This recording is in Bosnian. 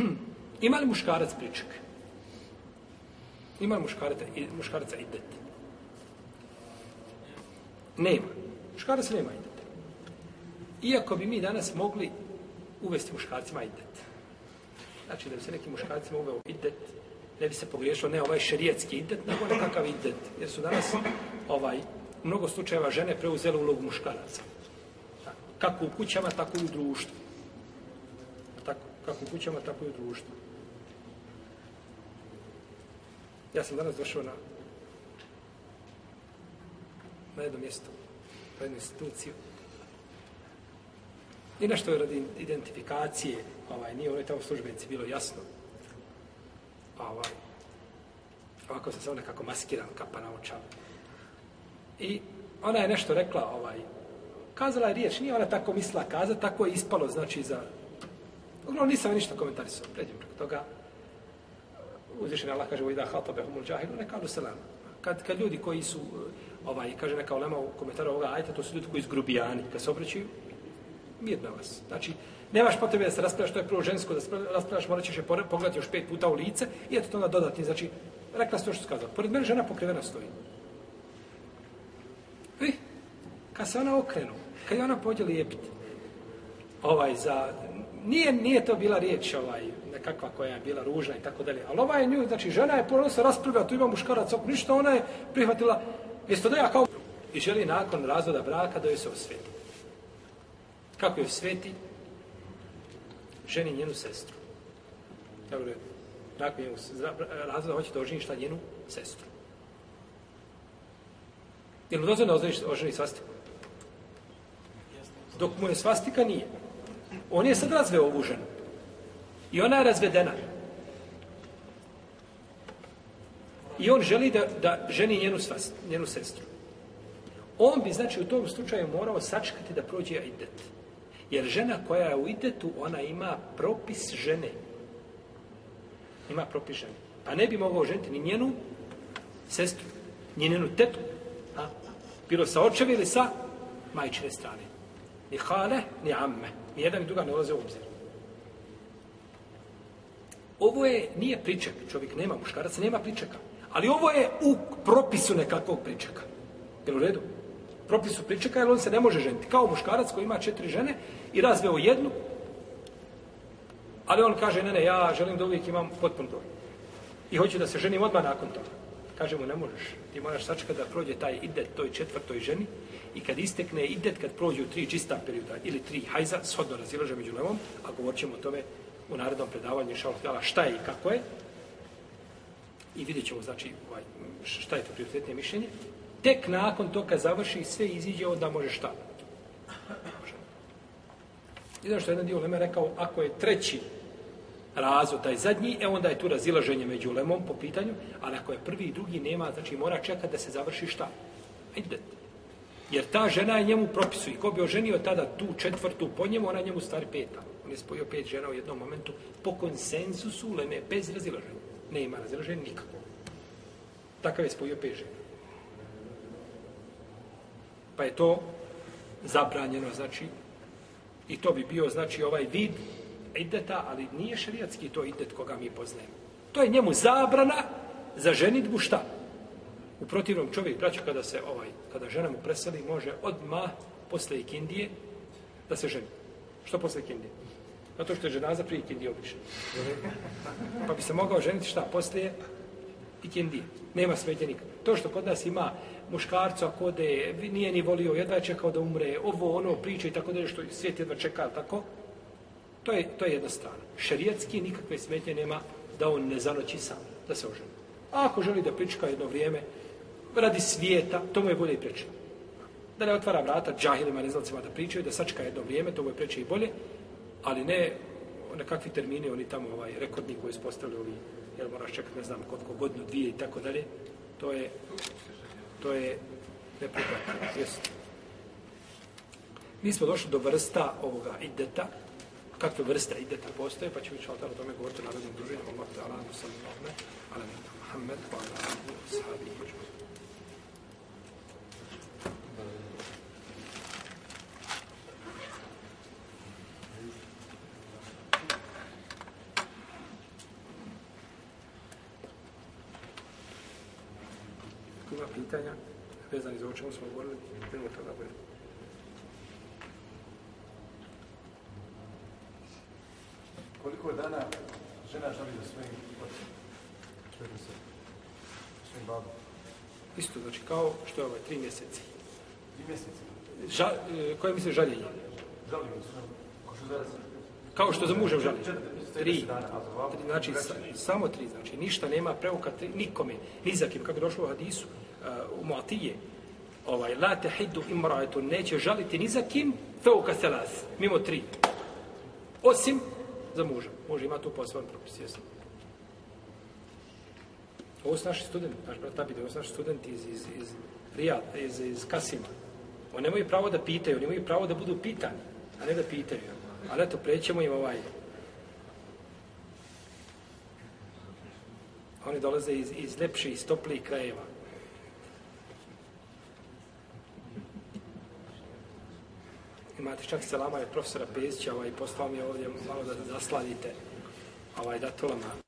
ima li muškarac pričak? Ima li muškarca, muškarca idet? Nema. Muškarac nema idet. Iako bi mi danas mogli uvesti muškarcima idet. Znači da bi se nekim muškarcima uveo idet, ne bi se pogriješilo, ne ovaj šerijetski idet, nego nekakav idet. Jer su danas ovaj, mnogo slučajeva žene preuzele ulogu muškaraca. Kako u kućama, tako i u društvu kako u kućama, tako i u društvu. Ja sam danas došao na na jedno mjesto, na jednu instituciju. I nešto radi identifikacije, ovaj, nije ono je tamo službenici, bilo jasno. Ovaj, ovako sam samo nekako maskiran, kapa na očan. I ona je nešto rekla, ovaj, kazala je riječ, nije ona tako mislila kazati, tako je ispalo, znači, za, Uglavnom, nisam ništa komentarisao. Pređem preko toga. Uzvišen Allah kaže, ujda hatabe humul džahilu, neka alu selam. Kad, kad ljudi koji su, eh, ovaj, kaže neka ulema u komentaru ovoga, ajte, to su ljudi koji su grubijani, kad se obraćaju, mir na vas. Znači, nemaš potrebe da se raspravaš, to je prvo žensko, da se raspravaš, morat ćeš je pogledati još pet puta u lice, i eto to onda dodatni, znači, rekla se to što skazala. Pored mene žena pokrivena stoji. I, e, kad se ona okrenu, kad je ona podjeli jebiti, ovaj, za, nije, nije to bila riječ ovaj, nekakva koja je bila ružna i tako dalje. Ali ova je nju, znači žena je ponovno se raspravila, tu ima muškarac, ok, ništa, ona je prihvatila, jesto da ja kao... I želi nakon razvoda braka da joj se osveti. Kako joj sveti? Ženi njenu sestru. Dobro, nakon njenu razvoda hoće da oženi šta njenu sestru. Jel mu dozvore da oženi svastiku? Dok mu je svastika, nije. Nije. On je sad razveo ovu ženu. I ona je razvedena. I on želi da, da ženi njenu, svas, njenu sestru. On bi, znači, u tom slučaju morao sačekati da prođe idet. Jer žena koja je u idetu, ona ima propis žene. Ima propis žene. Pa ne bi mogao ženiti ni njenu sestru, ni njenu tetu. A? Bilo sa očevi ili sa majčine strane. Ni hale, ni amme ni jedan ni druga ne ulaze u obzir. Ovo je, nije priček, čovjek nema muškarac, nema pričeka. Ali ovo je u propisu nekakvog pričeka. Jel u redu? Propisu pričeka, jer on se ne može ženiti. Kao muškarac koji ima četiri žene i razveo jednu, ali on kaže, ne, ne, ja želim da uvijek imam potpun broj. I hoću da se ženim odmah nakon toga kaže mu ne možeš, ti moraš sačekati da prođe taj idet toj četvrtoj ženi i kad istekne idet, kad prođu tri čista perioda ili tri hajza, shodno razilože među levom, a govorit ćemo o tome u narodnom predavanju šalotela šta je i kako je i vidjet ćemo znači, ovaj, šta je to prioritetne mišljenje. Tek nakon toga završi sve iziđe, onda može šta? Može. I znači što je jedan dio Leme rekao, ako je treći razvod, taj zadnji, e onda je tu razilaženje među lemom po pitanju, ali ako je prvi i drugi nema, znači mora čekati da se završi šta? Idet. Jer ta žena je njemu propisu i ko bi oženio tada tu četvrtu po njemu, ona njemu stari peta. On je spojio pet žena u jednom momentu po konsensusu leme, bez razilaženja. Nema razilaženja nikako. Takav je spojio pet žena. Pa je to zabranjeno, znači, i to bi bio, znači, ovaj vid ideta, ali nije šerijatski to idet koga mi poznajemo. To je njemu zabrana za ženitbu šta? U protivnom čovjek, braću, kada se ovaj, kada žena mu preseli, može odmah posle ikindije da se ženi. Što posle ikindije? Zato što je žena za prije ikindije obišena. Pa bi se mogao ženiti šta? Posle je ikindije. Nema smetje nikada. To što kod nas ima muškarcu, ako ode, nije ni volio, jedva je čekao da umre, ovo, ono, priča i tako da što svijet jedva čeka, tako? To je, to je jedna strana. Šerijetski nikakve smetnje nema da on ne zanoći sam, da se oženi. A ako želi da prička jedno vrijeme, radi svijeta, to mu je bolje i preče. Da ne otvara vrata džahilima, ne znalcima da pričaju, da sačka jedno vrijeme, to mu je preče i bolje, ali ne na kakvi termini oni tamo ovaj rekordni koji su postavili ovi, jel moraš čekati ne znam koliko godinu, dvije i tako dalje, to je, to je neprihvatno. Mi smo došli do vrsta ovoga ideta, kakve vrste ideta postoje, pa ćemo ću o tome govoriti na rodnim družinom. Allah ta'ala, musallam, ala nekta Muhammed, wa ala alihi, sahabi i hođu. Ima pitanja vezani za o čemu smo govorili, prije toga budemo. koliko dana žena želi za svojim otcem? Svojim babom? Isto, znači kao što je ovaj, tri mjeseci. Tri mjeseci? Ža, e, koje misliš žaljenje? Žalim kao što zaraz. Kao što za mužem žalim. Tri. tri. Znači, sa, samo tri, znači, ništa nema preuka tri, nikome, nizakim, kako je došlo u hadisu, uh, u Moatije, ovaj, la te hidu imraetu, neće žaliti nizakim, to u kaselaz, mimo tri. Osim za muža. Može ima tu poseban propis, jesno. Ovo su naši studenti, naš brat Abide, ovo su naši studenti iz, iz, iz Rijada, iz, iz Kasima. Oni nemaju pravo da pitaju, oni nemaju pravo da budu pitani, a ne da pitaju. Ali eto, prećemo im ovaj... Oni dolaze iz, iz lepših, iz toplih krajeva. imate čak selama je profesora Pezića, ovaj, poslao mi ovdje malo da zasladite, ovaj, da to vam